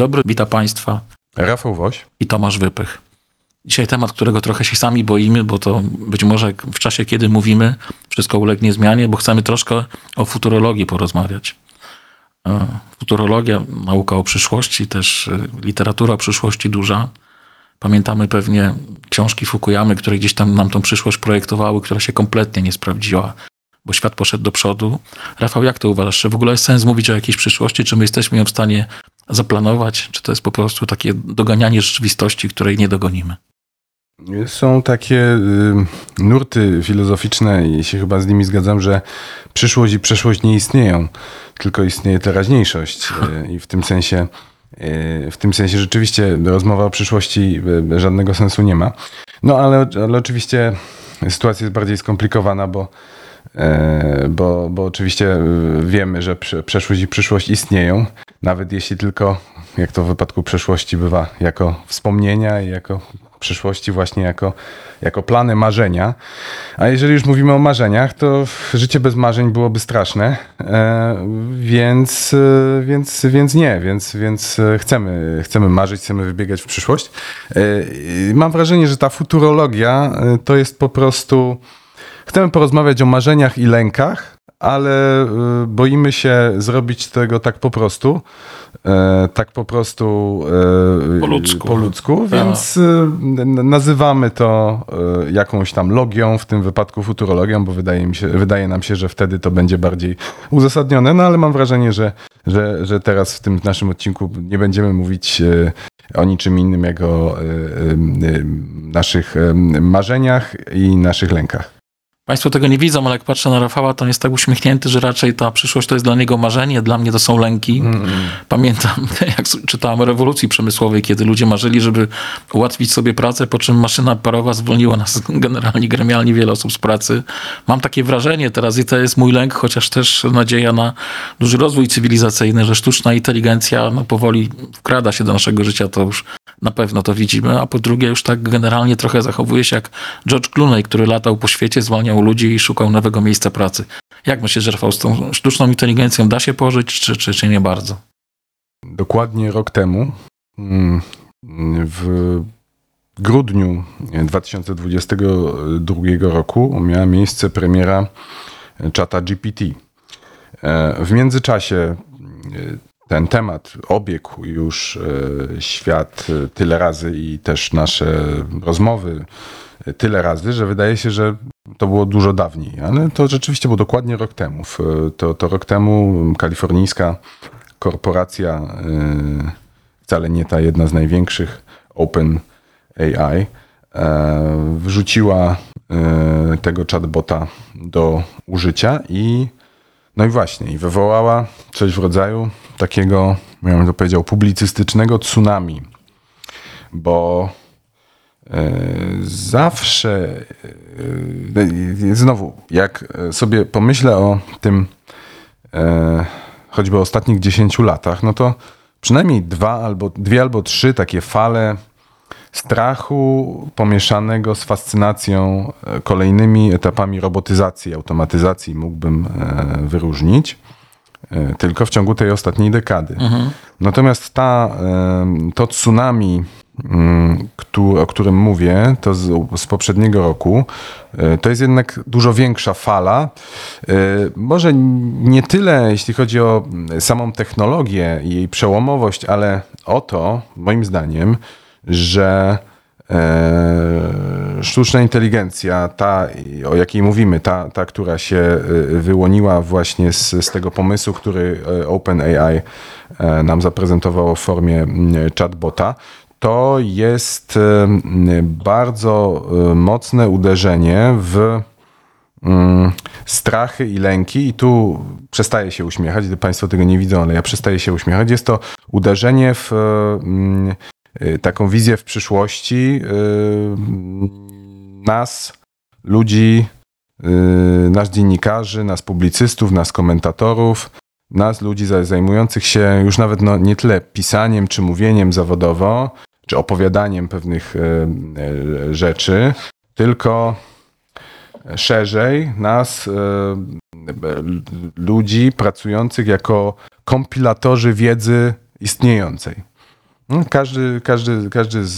dobry, witam Państwa. Rafał Woś i Tomasz Wypych. Dzisiaj temat, którego trochę się sami boimy, bo to być może w czasie, kiedy mówimy, wszystko ulegnie zmianie, bo chcemy troszkę o futurologii porozmawiać. E, futurologia, nauka o przyszłości, też e, literatura o przyszłości duża. Pamiętamy pewnie książki Fukuyamy, które gdzieś tam nam tą przyszłość projektowały, która się kompletnie nie sprawdziła, bo świat poszedł do przodu. Rafał, jak to uważasz? Czy w ogóle jest sens mówić o jakiejś przyszłości? Czy my jesteśmy ją w stanie zaplanować? Czy to jest po prostu takie doganianie rzeczywistości, której nie dogonimy? Są takie y, nurty filozoficzne i się chyba z nimi zgadzam, że przyszłość i przeszłość nie istnieją, tylko istnieje teraźniejszość y, i w tym sensie y, w tym sensie rzeczywiście rozmowa o przyszłości żadnego sensu nie ma. No ale, ale oczywiście sytuacja jest bardziej skomplikowana, bo, bo, bo oczywiście wiemy, że przeszłość i przyszłość istnieją, nawet jeśli tylko, jak to w wypadku przeszłości bywa, jako wspomnienia i jako przyszłości właśnie jako, jako plany, marzenia. A jeżeli już mówimy o marzeniach, to życie bez marzeń byłoby straszne, e, więc, e, więc, więc nie, więc, więc chcemy, chcemy marzyć, chcemy wybiegać w przyszłość. E, mam wrażenie, że ta futurologia to jest po prostu... Chcemy porozmawiać o marzeniach i lękach, ale boimy się zrobić tego tak po prostu. E, tak po prostu e, po ludzku, po ludzku więc e, nazywamy to jakąś tam logią, w tym wypadku futurologią, bo wydaje, mi się, wydaje nam się, że wtedy to będzie bardziej uzasadnione, no ale mam wrażenie, że, że, że teraz w tym naszym odcinku nie będziemy mówić o niczym innym jak o naszych marzeniach i naszych lękach. Państwo tego nie widzą, ale jak patrzę na Rafała, to on jest tak uśmiechnięty, że raczej ta przyszłość to jest dla niego marzenie, dla mnie to są lęki. Mm. Pamiętam, jak czytałem o rewolucji przemysłowej, kiedy ludzie marzyli, żeby ułatwić sobie pracę, po czym maszyna parowa zwolniła nas generalnie, gremialnie wiele osób z pracy. Mam takie wrażenie teraz i to jest mój lęk, chociaż też nadzieja na duży rozwój cywilizacyjny, że sztuczna inteligencja no, powoli wkrada się do naszego życia, to już na pewno to widzimy, a po drugie już tak generalnie trochę zachowuje się jak George Clooney, który latał po świecie, zwalniał ludzi i szukał nowego miejsca pracy. Jak myślisz, że Rafał, z tą sztuczną inteligencją da się pożyć, czy, czy, czy nie bardzo? Dokładnie rok temu, mm, w grudniu 2022 roku miała miejsce premiera czata GPT. E, w międzyczasie ten temat obiegł już e, świat e, tyle razy i też nasze rozmowy e, tyle razy, że wydaje się, że to było dużo dawniej, ale to rzeczywiście było dokładnie rok temu. To, to rok temu kalifornijska korporacja, wcale nie ta jedna z największych, Open AI, wrzuciła tego chatbota do użycia i no i właśnie, i wywołała coś w rodzaju takiego, ja bym to powiedział, publicystycznego tsunami, bo e, zawsze, e, znowu, jak sobie pomyślę o tym, e, choćby ostatnich 10 latach, no to przynajmniej dwa albo, dwie albo trzy takie fale strachu pomieszanego z fascynacją e, kolejnymi etapami robotyzacji, automatyzacji mógłbym e, wyróżnić e, tylko w ciągu tej ostatniej dekady. Mhm. Natomiast ta, to tsunami, mm, o którym mówię, to z, z, poprzedniego roku, to jest jednak dużo większa fala. Może nie tyle, jeśli chodzi o samą technologię i jej przełomowość, ale o to, moim zdaniem, że e, sztuczna inteligencja, ta o jakiej mówimy, ta, ta która się e, wyłoniła właśnie z, z tego pomysłu, który e, OpenAI nam zaprezentowało w formie chatbota, to jest bardzo mocne uderzenie w strachy i lęki, i tu przestaję się uśmiechać, gdy Państwo tego nie widzą, ale ja przestaję się uśmiechać. Jest to uderzenie w taką wizję w przyszłości y, nas, ludzi, y, nas dziennikarzy, nas publicystów, nas komentatorów, nas ludzi zajmujących się już nawet no, nie tyle pisaniem czy mówieniem zawodowo, czy opowiadaniem pewnych rzeczy, tylko szerzej nas, ludzi pracujących jako kompilatorzy wiedzy istniejącej. No, Każdy, każdy, każdy z,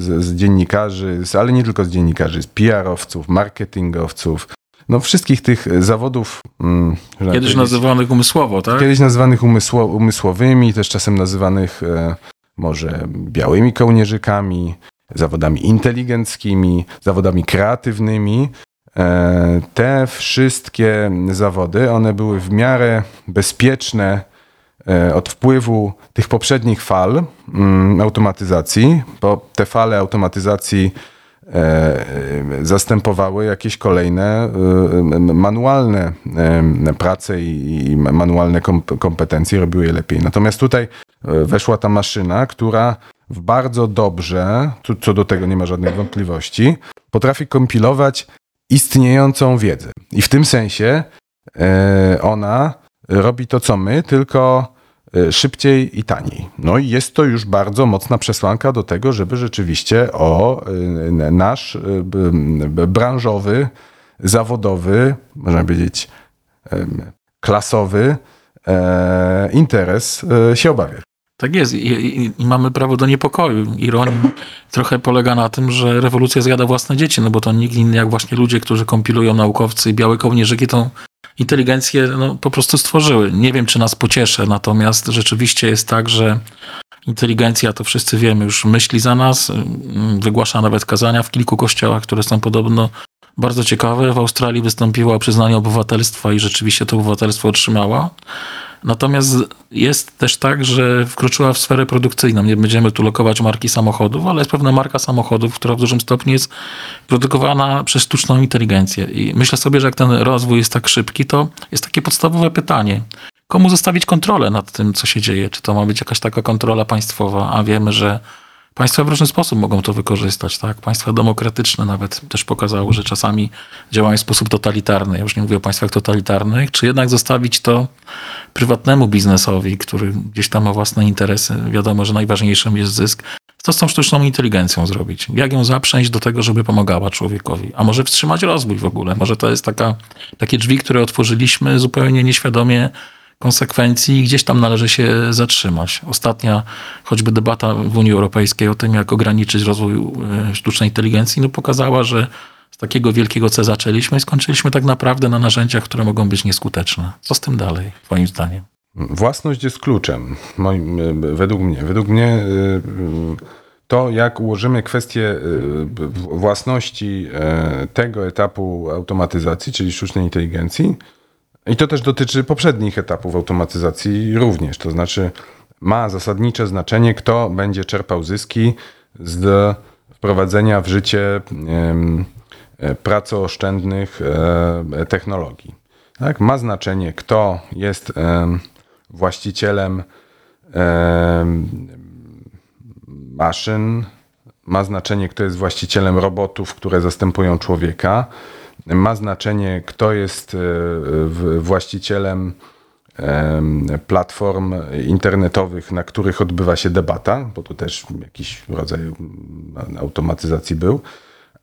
z, z dziennikarzy, z, ale nie tylko z dziennikarzy, z PR-owców, marketingowców, no wszystkich tych zawodów. mm, można Kiedyś powiedzieć, nazywanych umysłowo, tak? Kiedyś nazywanych umysło, umysłowymi, też czasem nazywanych e, może białymi kołnierzykami, zawodami inteligenckimi, zawodami kreatywnymi. E, te wszystkie zawody, one były w miarę bezpieczne od wpływu tych poprzednich fal mm, automatyzacji, bo te fale automatyzacji e, e, zastępowały jakieś kolejne e, manualne e, prace i manualne komp- kompetencje, robiły je lepiej. Natomiast tutaj e, weszła ta maszyna, która w bardzo dobrze, co do tego nie ma żadnych wątpliwości, potrafi kompilować istniejącą wiedzę. I w tym sensie e, ona robi to, co my, tylko e, szybciej i taniej. No i jest to już bardzo mocna przesłanka do tego, żeby rzeczywiście o e, nasz e, branżowy, zawodowy, można powiedzieć klasowy interes się obawiać. Tak jest I, i, i mamy prawo do niepokoju. Ironia trochę polega na tym, że rewolucja zjada własne dzieci, no bo to nikt inny jak właśnie ludzie, którzy kompilują naukowcy i białe kołnierzyki tą inteligencję no, po prostu stworzyły. Nie wiem, czy nas pocieszę, natomiast rzeczywiście jest tak, że inteligencja, to wszyscy wiemy, już myśli za nas, ym, wygłasza nawet kazania w kilku kościołach, które są podobno bardzo ciekawe. W Australii wystąpiła o przyznanie obywatelstwa i rzeczywiście to obywatelstwo otrzymała. Natomiast jest też tak, że wkroczyła w sferę produkcyjną. Nie będziemy tu lokować marki samochodów, ale jest pewna marka samochodów, która w dużym stopniu jest produkowana przez sztuczną inteligencję. I myślę sobie, że jak ten rozwój jest tak szybki, to jest takie podstawowe pytanie. Komu zostawić kontrolę nad tym, co się dzieje? Czy to ma być jakaś taka kontrola państwowa? A wiemy, że Państwa w różny sposób mogą to wykorzystać, tak? Państwa demokratyczne nawet też pokazały, że czasami działają w sposób totalitarny. Ja już nie mówię o państwach totalitarnych. Czy jednak zostawić to prywatnemu biznesowi, który gdzieś tam ma własne interesy? Wiadomo, że najważniejszym jest zysk. Co z tą sztuczną inteligencją zrobić? Jak ją zaprzęść do tego, żeby pomagała człowiekowi? A może wstrzymać rozwój w ogóle? Może to jest taka, takie drzwi, które otworzyliśmy zupełnie nieświadomie konsekwencji gdzieś tam należy się zatrzymać. Ostatnia choćby debata w Unii Europejskiej o tym, jak ograniczyć rozwój e, sztucznej inteligencji, no pokazała, że z takiego wielkiego C zaczęliśmy i skończyliśmy tak naprawdę na narzędziach, które mogą być nieskuteczne. Co z tym dalej, twoim zdaniem? Własność jest kluczem, moim, e, według mnie. Według mnie e, to, jak ułożymy kwestię własności tego etapu automatyzacji, czyli sztucznej inteligencji, i to też dotyczy poprzednich etapów automatyzacji również. To znaczy, ma zasadnicze znaczenie, kto będzie czerpał zyski z wprowadzenia w życie e, pracooszczędnych e, technologii. Tak? Ma znaczenie, kto jest em, właścicielem em, maszyn, ma znaczenie, kto jest właścicielem robotów, które zastępują człowieka, ma znaczenie, kto jest e, właścicielem em, platform internetowych, na których odbywa się debata, bo tu też jakiś rodzaj automatyzacji był.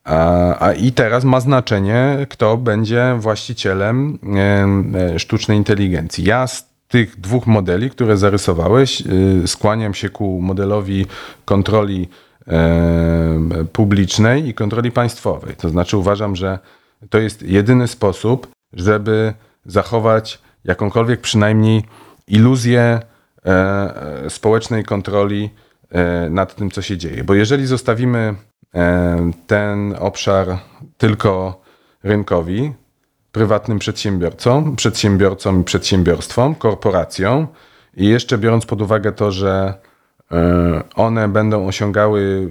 A, a i teraz ma znaczenie, kto będzie właścicielem em, e, sztucznej inteligencji. Ja z tych dwóch modeli, które zarysowałeś, y, skłaniam się ku modelowi kontroli publicznej i kontroli państwowej. To znaczy uważam, że to jest jedyny sposób, żeby zachować jakąkolwiek przynajmniej iluzję e, e, społecznej kontroli e, nad tym, co się dzieje. Bo jeżeli zostawimy e, ten obszar tylko rynkowi, prywatnym przedsiębiorcom, przedsiębiorcom i przedsiębiorstwom, korporacjom i jeszcze biorąc pod uwagę to, że e, one będą osiągały y,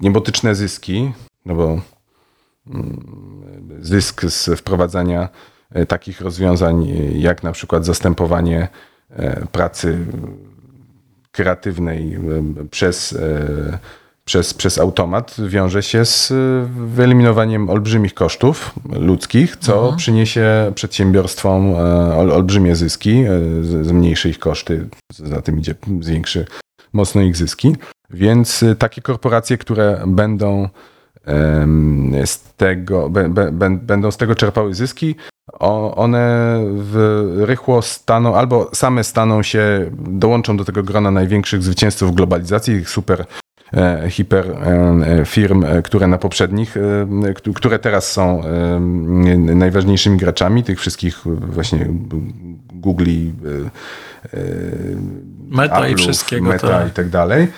niebotyczne zyski, no bo zysk z wprowadzania e, takich rozwiązań, e, jak na przykład zastępowanie e, pracy kreatywnej przez, przez, przez automat, wiąże się z wyeliminowaniem olbrzymich kosztów ludzkich, co przyniesie przedsiębiorstwom ol, olbrzymie zyski, zmniejszy ich koszty, za tym idzie, zwiększy mocno ich zyski. Więc takie korporacje, które będą z tego, bę- bę- bę- będą z tego czerpały zyski, one w, rychło staną, albo same staną się, dołączą do tego grona największych zwycięzców globalizacji, super e, hiper e, e, firm, które na poprzednich, któ- które teraz są najważniejszymi graczami, tych wszystkich właśnie Google, Meta i wszystkiego. Meta tak. i tak dalej,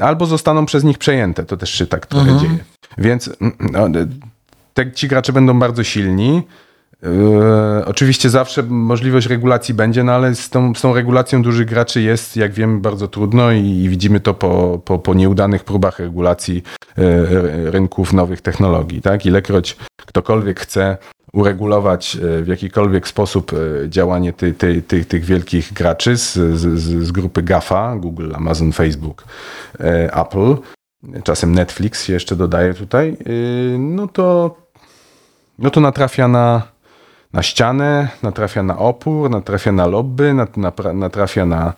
albo zostaną przez nich przejęte. To też się tak trochę Mhm. dzieje. Więc no, te, ci gracze będą bardzo silni. E, oczywiście zawsze możliwość regulacji będzie, no ale z tą, z tą regulacją dużych graczy jest, jak wiemy, bardzo trudno i, i widzimy to po, po, po nieudanych próbach regulacji r- rynków nowych technologii. Tak? Ilekroć ktokolwiek chce uregulować e, w jakikolwiek sposób działanie ty, ty, ty, tych wielkich graczy z, z, z- grupy GAFA, Google, Amazon, Facebook, Apple, czasem Netflix jeszcze dodaje tutaj, no to, no to natrafia na, na ścianę, natrafia na opór, natrafia na lobby, natrafia na,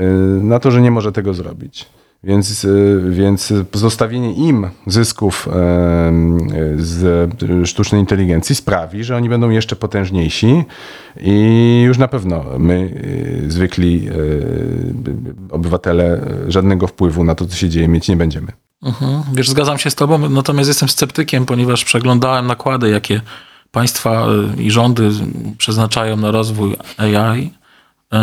y, na to, że nie może tego zrobić. Więc, y, więc pozostawienie im zysków em, z sztucznej inteligencji sprawi, że oni będą jeszcze potężniejsi i już na pewno my, y, zwykli y, obywatele, żadnego wpływu na to, co się dzieje, mieć nie będziemy. Mhm. Wiesz, zgadzam się z tobą, natomiast jestem sceptykiem, ponieważ przeglądałem nakłady, jakie państwa y, i rządy przeznaczają na rozwój AI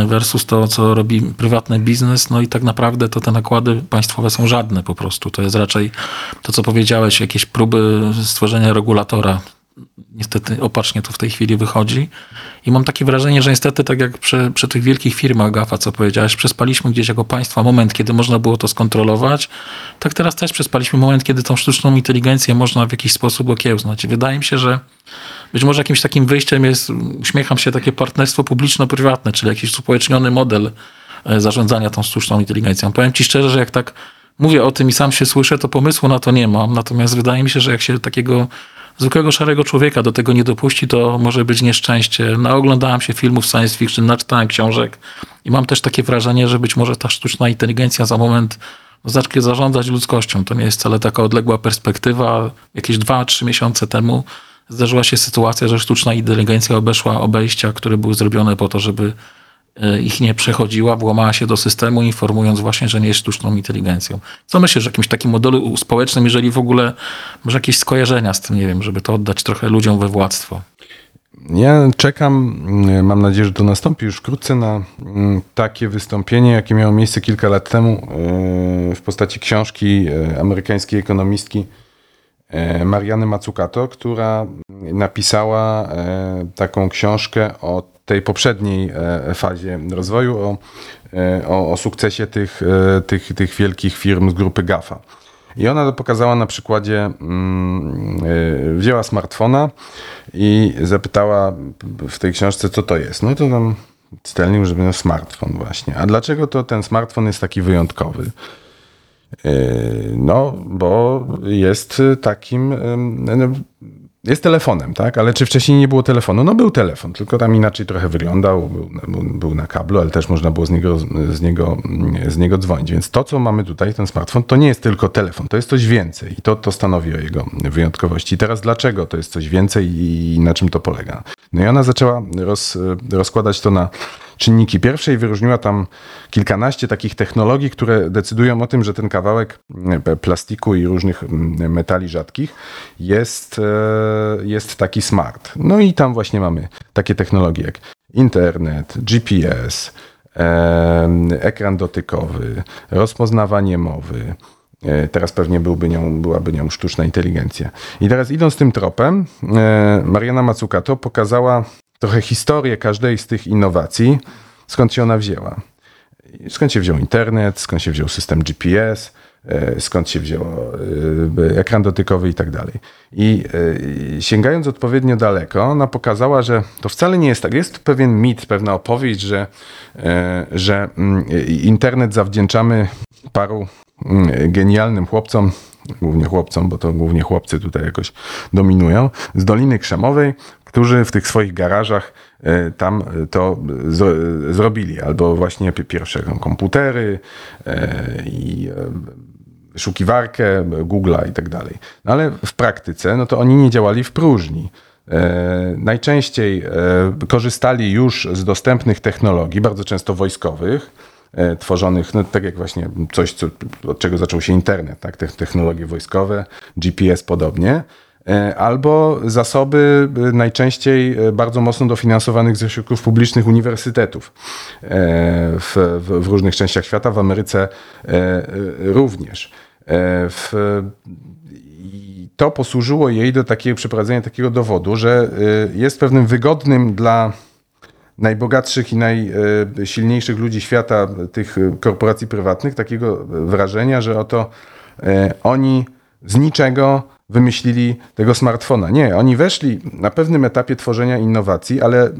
y, versus to, co robi prywatny biznes, no i tak naprawdę to te nakłady państwowe są żadne po prostu. To jest raczej to, co powiedziałeś, jakieś próby stworzenia regulatora. Niestety opacznie to w tej chwili wychodzi. I mam takie wrażenie, że niestety, tak jak przy, przy tych wielkich firmach GAFA, co powiedziałeś, przespaliśmy gdzieś jako państwa moment, kiedy można było to skontrolować, tak teraz też przespaliśmy moment, kiedy tą sztuczną inteligencję można w jakiś sposób okiełznać. Wydaje mi się, że być może jakimś takim wyjściem jest, uśmiecham się, takie partnerstwo publiczno-prywatne, czyli jakiś uspołeczniony model e, zarządzania tą sztuczną inteligencją. Powiem ci szczerze, że jak tak mówię o tym i sam się słyszę, to pomysłu na to nie mam. Natomiast wydaje mi się, że jak się takiego zwykłego szarego człowieka do tego nie dopuści, to może być nieszczęście. Naoglądałem się filmów science fiction, naczytałem książek i mam też takie wrażenie, że być może ta sztuczna inteligencja za moment zacznie zarządzać ludzkością. To nie jest wcale taka odległa perspektywa. Jakieś 2-3 miesiące temu zdarzyła się sytuacja, że sztuczna inteligencja obeszła obejścia, które były zrobione po to, żeby ich nie przechodziła, włamała się do systemu, informując właśnie, że nie jest sztuczną inteligencją. Co myślisz o jakimś takim modelu społecznym, jeżeli w ogóle może jakieś skojarzenia z tym, nie wiem, żeby to oddać trochę ludziom we władztwo? Ja czekam, mm, mam nadzieję, że to nastąpi już wkrótce, na mm, takie wystąpienie, jakie miało miejsce kilka lat temu yy, w postaci książki yy, amerykańskiej ekonomistki Mariany Mazzucato, która napisała yy, taką książkę o tej poprzedniej yy, fazie rozwoju, o, o, o sukcesie tych, tych, tych wielkich firm z grupy GAFA. I ona to pokazała na przykładzie, mm, wzięła smartfona i zapytała w tej książce, co to jest. No to tam stelnił, że smartfon właśnie. A dlaczego to ten smartfon jest taki wyjątkowy? Y, No, bo jest takim, ym, no, jest telefonem, tak? Ale czy wcześniej nie było telefonu? No był telefon, tylko tam inaczej trochę wyglądał, był, był na kablu, ale też można było z niego, z, niego, z niego dzwonić. Więc to, co mamy tutaj, ten smartfon, to nie jest tylko telefon, to jest coś więcej i to, to stanowi o jego wyjątkowości. I teraz dlaczego to jest coś więcej i na czym to polega? No i ona zaczęła roz, rozkładać to na czynniki pierwsze i wyróżniła tam kilkanaście takich technologii, które decydują o tym, że ten kawałek plastiku i różnych mm, metali rzadkich jest, e, jest taki smart. No i tam właśnie mamy takie technologie jak internet, GPS, e, ekran dotykowy, rozpoznawanie mowy, E, Teraz pewnie byłby nią, byłaby nią sztuczna inteligencja. I teraz idąc tym tropem, Mariana Mazzucato pokazała trochę historię każdej z tych innowacji, skąd się ona wzięła. Skąd się wziął internet, skąd się wziął system GPS, e, skąd się wziął e, ekran dotykowy i tak dalej. I e, sięgając odpowiednio daleko, ona pokazała, że to wcale nie jest tak. Jest pewien mit, pewna opowieść, że, że mm, internet zawdzięczamy paru mm, genialnym chłopcom, głównie chłopcom, bo to głównie chłopcy tutaj jakoś dominują, z Doliny Krzemowej, którzy w tych swoich garażach e, tam to zro- zrobili. Albo właśnie pi- pierwsze komputery e, i e, wyszukiwarkę, Google'a i tak dalej. No ale w praktyce, no to oni nie działali w próżni. E, najczęściej e, korzystali już z dostępnych technologii, bardzo często wojskowych, e, tworzonych, no tak jak właśnie coś, co, od czego zaczął się internet, tak? Te technologie wojskowe, GPS podobnie, e, albo zasoby e, najczęściej e, bardzo mocno dofinansowanych ze środków publicznych uniwersytetów e, w, w, w różnych częściach świata, w Ameryce e, e, również. E, W, to posłużyło jej do takiego przeprowadzenia takiego dowodu, że jest pewnym wygodnym dla najbogatszych i najsilniejszych ludzi świata, tych korporacji prywatnych, takiego wrażenia, że oto oni z niczego wymyślili tego smartfona. Nie, oni weszli na pewnym etapie tworzenia innowacji, ale y,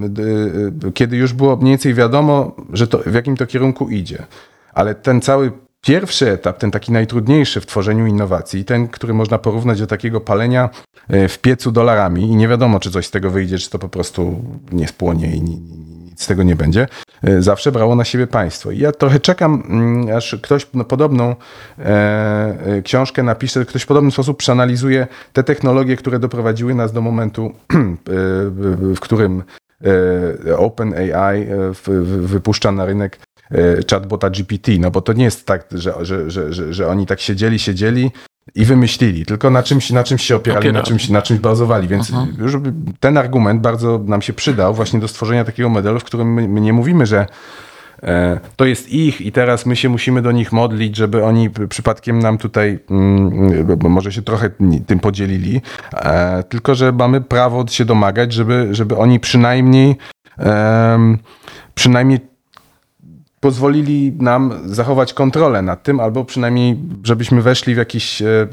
y, kiedy już było mniej więcej wiadomo, że to, w jakim to kierunku idzie. Ale ten cały pierwszy etap, ten taki najtrudniejszy w tworzeniu innowacji, ten, który można porównać do takiego palenia w piecu dolarami i nie wiadomo, czy coś z tego wyjdzie, czy to po prostu nie spłonie i ni- ni- z tego nie będzie, e, zawsze brało na siebie państwo. I ja trochę czekam, mm, aż ktoś no, podobną e, e, książkę napisze, ktoś w podobny sposób przeanalizuje te technologie, które doprowadziły nas do momentu, e, w, którym OpenAI wypuszcza na rynek chatbota GPT, no bo to nie jest tak, że, że, że, że oni tak siedzieli, siedzieli i wymyślili, tylko na czymś, na czymś się opierali, na czymś, na czymś bazowali, więc Mhm. już ten argument bardzo nam się przydał właśnie do stworzenia takiego modelu, w którym my, my nie mówimy, że e, to jest ich i teraz my się musimy do nich modlić, żeby oni przypadkiem nam tutaj, mm, może się trochę tym podzielili, e, tylko że mamy prawo się domagać, żeby, żeby oni przynajmniej przynajmniej pozwolili nam zachować kontrolę nad tym, albo przynajmniej, żebyśmy weszli w jakiś, e,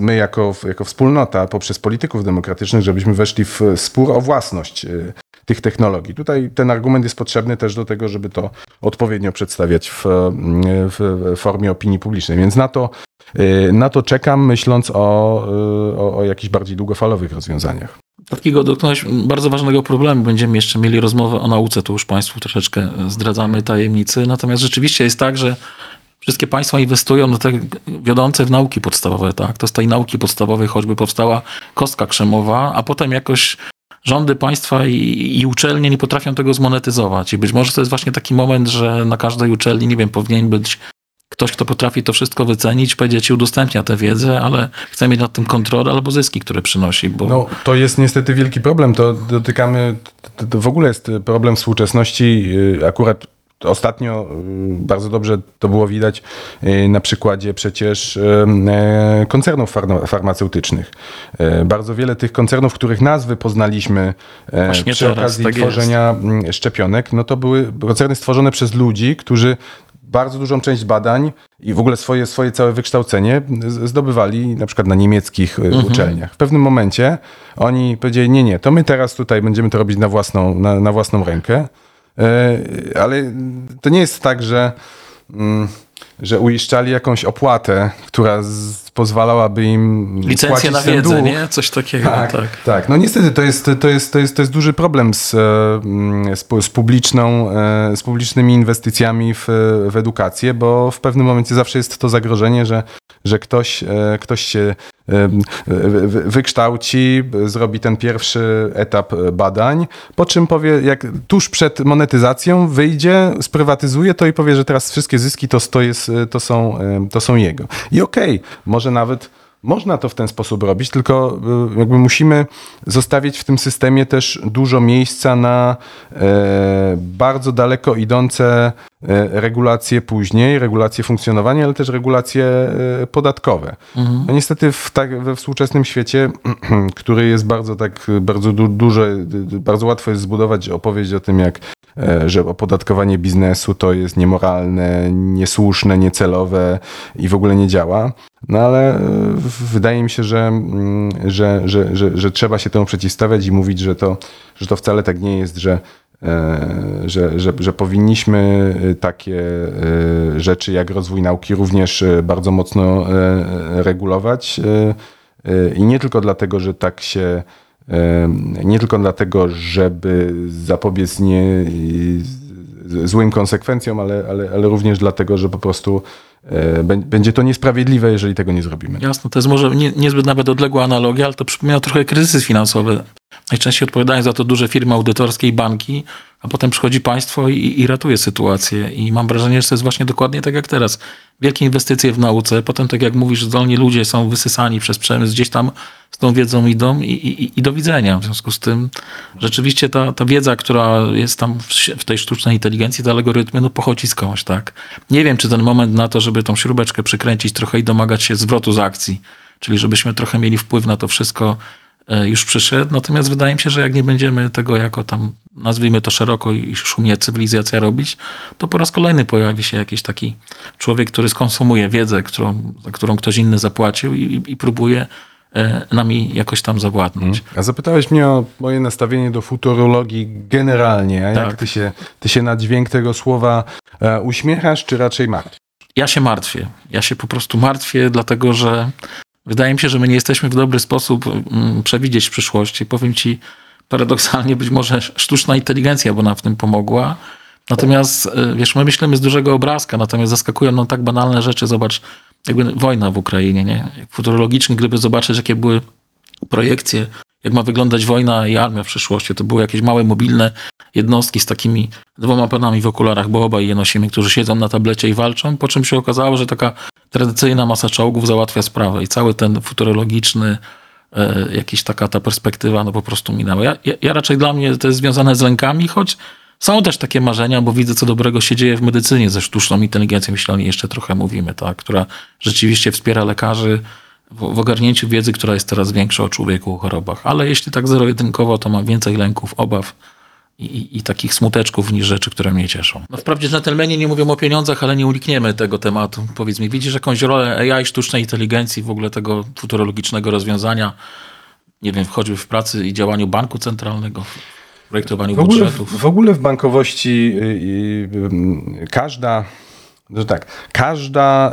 my jako, jako wspólnota, poprzez polityków demokratycznych, żebyśmy weszli w spór o własność e, tych technologii. Tutaj ten argument jest potrzebny też do tego, żeby to odpowiednio przedstawiać w, w formie opinii publicznej. Więc na to, e, na to czekam, myśląc o, e, o, o jakichś bardziej długofalowych rozwiązaniach. Takiego dotknąłeś bardzo ważnego problemu. Będziemy jeszcze mieli rozmowę o nauce, to już Państwu troszeczkę zdradzamy tajemnicy. Natomiast rzeczywiście jest tak, że wszystkie państwa inwestują no te wiodące w nauki podstawowe, tak? To z tej nauki podstawowej choćby powstała kostka krzemowa, a potem jakoś rządy państwa i, i uczelnie nie potrafią tego zmonetyzować. I być może to jest właśnie taki moment, że na każdej uczelni, nie wiem, powinien być ktoś, kto potrafi to wszystko wycenić, powiedzieć i udostępnia tę wiedzę, ale chce mieć nad tym kontrolę albo zyski, które przynosi, bo No, to jest niestety wielki problem. To dotykamy, to, to w ogóle jest problem współczesności. Yy, Akurat ostatnio yy, bardzo dobrze to było widać yy, na przykładzie przecież koncernów farma- farmaceutycznych. Bardzo wiele tych koncernów, których nazwy poznaliśmy Właśnie przy teraz, okazji tak jest. tworzenia mm, szczepionek, no to były koncerny stworzone przez ludzi, którzy bardzo dużą część badań i w ogóle swoje, swoje całe wykształcenie zdobywali na przykład na niemieckich y, uczelniach. W pewnym momencie oni powiedzieli, nie, nie, to my teraz tutaj będziemy to robić na własną, na, na własną rękę. E, Ale to nie jest tak, że, mm, że uiszczali jakąś opłatę, która pozwalałaby im spłacić na wiedzę, dług. nie? Coś takiego, tak. Tak, tak. No niestety to jest, to jest, to jest, to jest duży problem z, e, mm, z, pu- z, publiczną, e, z publicznymi inwestycjami w, w edukację, bo w pewnym momencie zawsze jest to zagrożenie, że, że ktoś, e, ktoś się wykształci, zrobi ten pierwszy etap badań, po czym powie, jak tuż przed monetyzacją wyjdzie, sprywatyzuje to i powie, że teraz wszystkie zyski to, to, jest, to, są, to są jego. I okej, może nawet można to w ten sposób robić, tylko y, jakby musimy zostawić w tym systemie też dużo miejsca na e, bardzo daleko idące e, regulacje później, regulacje funkcjonowania, ale też regulacje e, podatkowe. No niestety w tak, we współczesnym świecie, który jest bardzo tak, bardzo du, duże, bardzo łatwo jest zbudować opowieść o tym, jak że opodatkowanie biznesu to jest niemoralne, niesłuszne, niecelowe i w ogóle nie działa. No ale e, wydaje mi się, że, mm, że, że, że, że trzeba się temu przeciwstawiać i mówić, że to, że to wcale tak nie jest, że, e, że, że, że powinniśmy e, takie rzeczy jak rozwój nauki również bardzo mocno regulować. I nie tylko dlatego, że tak się Nie tylko dlatego, żeby zapobiec nie złym konsekwencjom, ale, ale, ale również dlatego, że po prostu będzie to niesprawiedliwe, jeżeli tego nie zrobimy. Jasne, to jest może nie, niezbyt nawet odległa analogia, ale to przypomina trochę kryzys finansowy. Najczęściej odpowiadają za to duże firmy autorskie i banki, a potem przychodzi państwo i, i ratuje sytuację. I mam wrażenie, że to jest właśnie dokładnie tak jak teraz. Wielkie inwestycje w nauce, potem tak jak mówisz, zdolni ludzie są wysysani przez przemysł, gdzieś tam z tą wiedzą idą i, i, i do widzenia. W związku z tym rzeczywiście ta, ta wiedza, która jest tam w, w tej sztucznej inteligencji, te algorytmy, no pochodzi skądś, tak? Nie wiem, czy ten moment na to, żeby tą śrubeczkę przykręcić trochę i domagać się zwrotu z akcji, czyli żebyśmy trochę mieli wpływ na to wszystko, już przyszedł. Natomiast wydaje mi się, że jak nie będziemy tego jako tam, nazwijmy to szeroko i szumnie cywilizacja robić, to po raz kolejny pojawi się jakiś taki człowiek, który skonsumuje wiedzę, którą, za którą ktoś inny zapłacił i, i, próbuje e, nami jakoś tam zawładnąć. A zapytałeś mnie o moje nastawienie do futurologii generalnie. A Tak. Jak ty się, ty się na dźwięk tego słowa e, uśmiechasz, czy raczej martwisz? Ja się martwię. Ja się po prostu martwię, dlatego że wydaje mi się, że my nie jesteśmy w dobry sposób mm, przewidzieć przyszłości. Powiem ci paradoksalnie, być może sztuczna inteligencja by nam w tym pomogła. Natomiast, y, wiesz, my myślimy z dużego obrazka, natomiast zaskakują nam tak banalne rzeczy. Zobacz, jakby wojna w Ukrainie, nie? Futurologicznie, gdyby zobaczyć, jakie były projekcje, jak ma wyglądać wojna i armia w przyszłości, to były jakieś małe, mobilne jednostki z takimi dwoma panami w okularach, bo obaj je nosimy, którzy siedzą na tablecie i walczą, po czym się okazało, że taka tradycyjna masa czołgów załatwia sprawę i cały ten futurologiczny e, jakiś taka ta perspektywa no po prostu minęła. Ja, ja, raczej dla mnie to jest związane z lękami, choć są też takie marzenia, bo widzę, co dobrego się dzieje w medycynie ze sztuczną inteligencją, jeśli o niej jeszcze trochę mówimy, tak, która rzeczywiście wspiera lekarzy w, w ogarnięciu wiedzy, która jest teraz większa o człowieku, o chorobach. Ale jeśli tak zero-jedynkowo, to mam więcej lęków, obaw i, i, takich smuteczków niż rzeczy, które mnie cieszą. No wprawdzie dżentelmeni nie mówią o pieniądzach, ale nie unikniemy tego tematu. Powiedz mi, widzisz jakąś rolę AI, sztucznej inteligencji, w ogóle tego futurologicznego rozwiązania, nie wiem, choćby w pracy i działaniu banku centralnego, w projektowaniu W ogóle, budżetów? w ogóle w bankowości y, y, y, każda, że tak, każda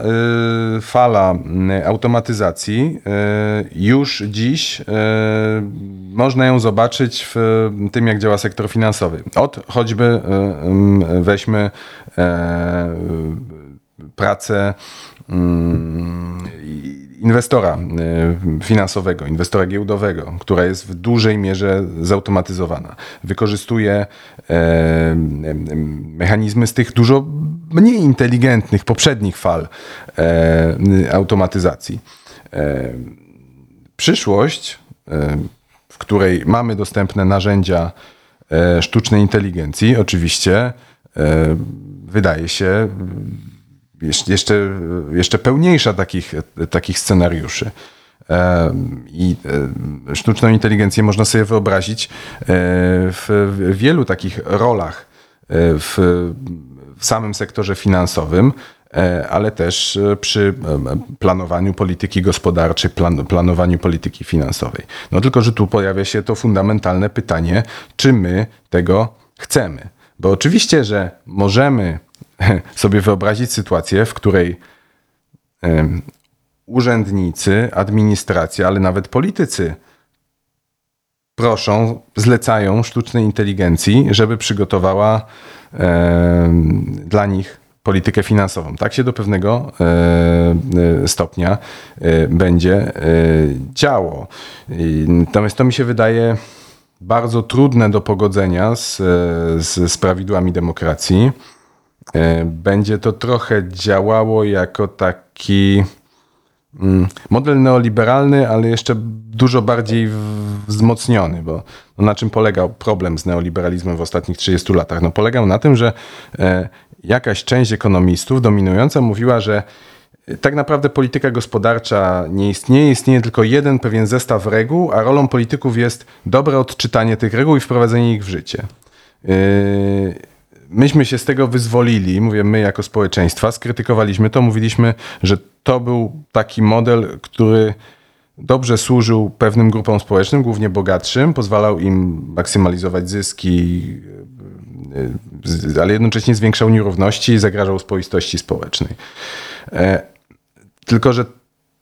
y, fala y, automatyzacji y, już dziś y, można ją zobaczyć w tym, jak działa sektor finansowy. Od choćby y, y, weźmy pracę mm, inwestora y, finansowego, inwestora giełdowego, która jest w dużej mierze zautomatyzowana. Wykorzystuje e, em, mechanizmy z tych dużo mniej inteligentnych poprzednich fal e, automatyzacji. E, Przyszłość, e, w której mamy dostępne narzędzia e, sztucznej inteligencji, oczywiście e, wydaje się jeszcze, jeszcze, pełniejsza takich, takich scenariuszy. I sztuczną inteligencję można sobie wyobrazić e, w wielu takich rolach e, w, samym sektorze finansowym, e, ale też przy planowaniu polityki gospodarczej, plan, planowaniu polityki finansowej. No tylko, że tu pojawia się to fundamentalne pytanie, czy my tego chcemy. Bo oczywiście, że możemy sobie wyobrazić sytuację, w której urzędnicy, administracja, ale nawet politycy proszą, zlecają sztucznej inteligencji, żeby przygotowała dla nich politykę finansową. Tak się do pewnego e, e, stopnia e, będzie działo. Natomiast to mi się wydaje bardzo trudne do pogodzenia z, z, z prawidłami demokracji. E, Będzie to trochę działało jako taki mm, model neoliberalny, ale jeszcze dużo bardziej wzmocniony, bo no na czym polegał problem z neoliberalizmem w ostatnich 30 latach? No polegał na tym, że e, jakaś część ekonomistów dominująca mówiła, że e, tak naprawdę polityka gospodarcza nie istnieje, istnieje tylko jeden pewien zestaw reguł, a rolą polityków jest dobre odczytanie tych reguł i wprowadzenie ich w życie. Myśmy się z tego wyzwolili, mówię my jako społeczeństwa, skrytykowaliśmy to, mówiliśmy, że to był taki model, który dobrze służył pewnym grupom społecznym, głównie bogatszym, pozwalał im maksymalizować zyski, yy, ale jednocześnie zwiększał nierówności i zagrażał spoistości społecznej. E, Tylko, że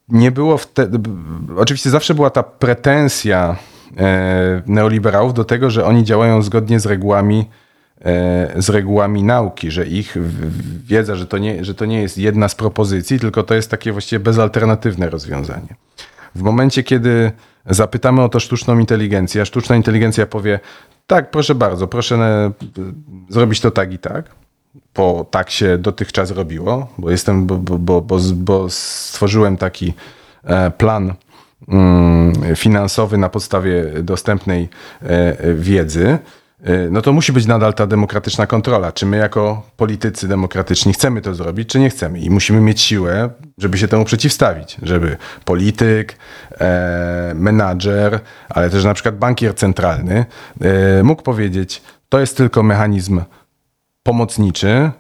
nie było wtedy. Oczywiście zawsze była ta pretensja e, neoliberałów do tego, że oni działają zgodnie z regułami e, z regułami nauki, że ich wiedza, że to, nie, że to nie jest jedna z propozycji, tylko to jest takie właściwie bezalternatywne rozwiązanie. W momencie, kiedy zapytamy o to sztuczną inteligencję, a sztuczna inteligencja powie, tak, proszę bardzo, proszę e, zrobić to tak i tak, bo tak się dotychczas robiło, bo jestem, bo, bo, bo, bo, stworzyłem taki e, plan mm, finansowy na podstawie dostępnej e, wiedzy, e, no to musi być nadal ta demokratyczna kontrola. Czy my jako politycy demokratyczni chcemy to zrobić, czy nie chcemy? I musimy mieć siłę, żeby się temu przeciwstawić, żeby polityk, e, menadżer, ale też na przykład bankier centralny e, mógł powiedzieć, to jest tylko mechanizm pomocniczy,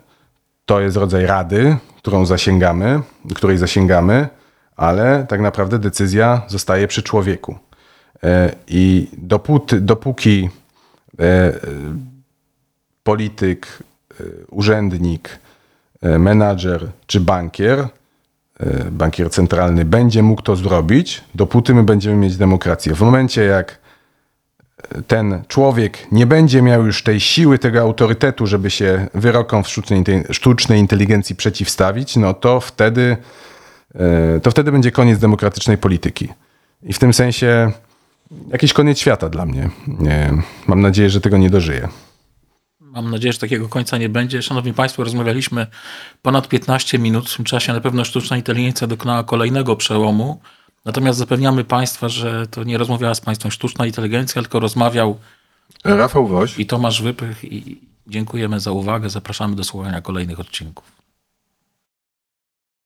to jest rodzaj rady, którą zasięgamy, której zasięgamy, ale tak naprawdę decyzja zostaje przy człowieku. E, I dopóty, dopóki e, polityk, e, urzędnik, e, menadżer czy bankier, e, bankier centralny będzie mógł to zrobić, dopóty my będziemy mieć demokrację. W momencie jak ten człowiek nie będzie miał już tej siły, tego autorytetu, żeby się wyrokom w sztucznej, sztucznej inteligencji przeciwstawić, no to wtedy, e, to wtedy będzie koniec demokratycznej polityki. I w tym sensie jakiś koniec świata dla mnie. Nie, mam nadzieję, że tego nie dożyję. Mam nadzieję, że takiego końca nie będzie. Szanowni Państwo, rozmawialiśmy ponad 15 minut. W tym czasie na pewno sztuczna inteligencja dokonała kolejnego przełomu. Natomiast zapewniamy Państwa, że to nie rozmawiała z Państwem sztuczna inteligencja, tylko rozmawiał Rafał Woś. i Tomasz Wypych. I dziękujemy za uwagę. Zapraszamy do słuchania kolejnych odcinków.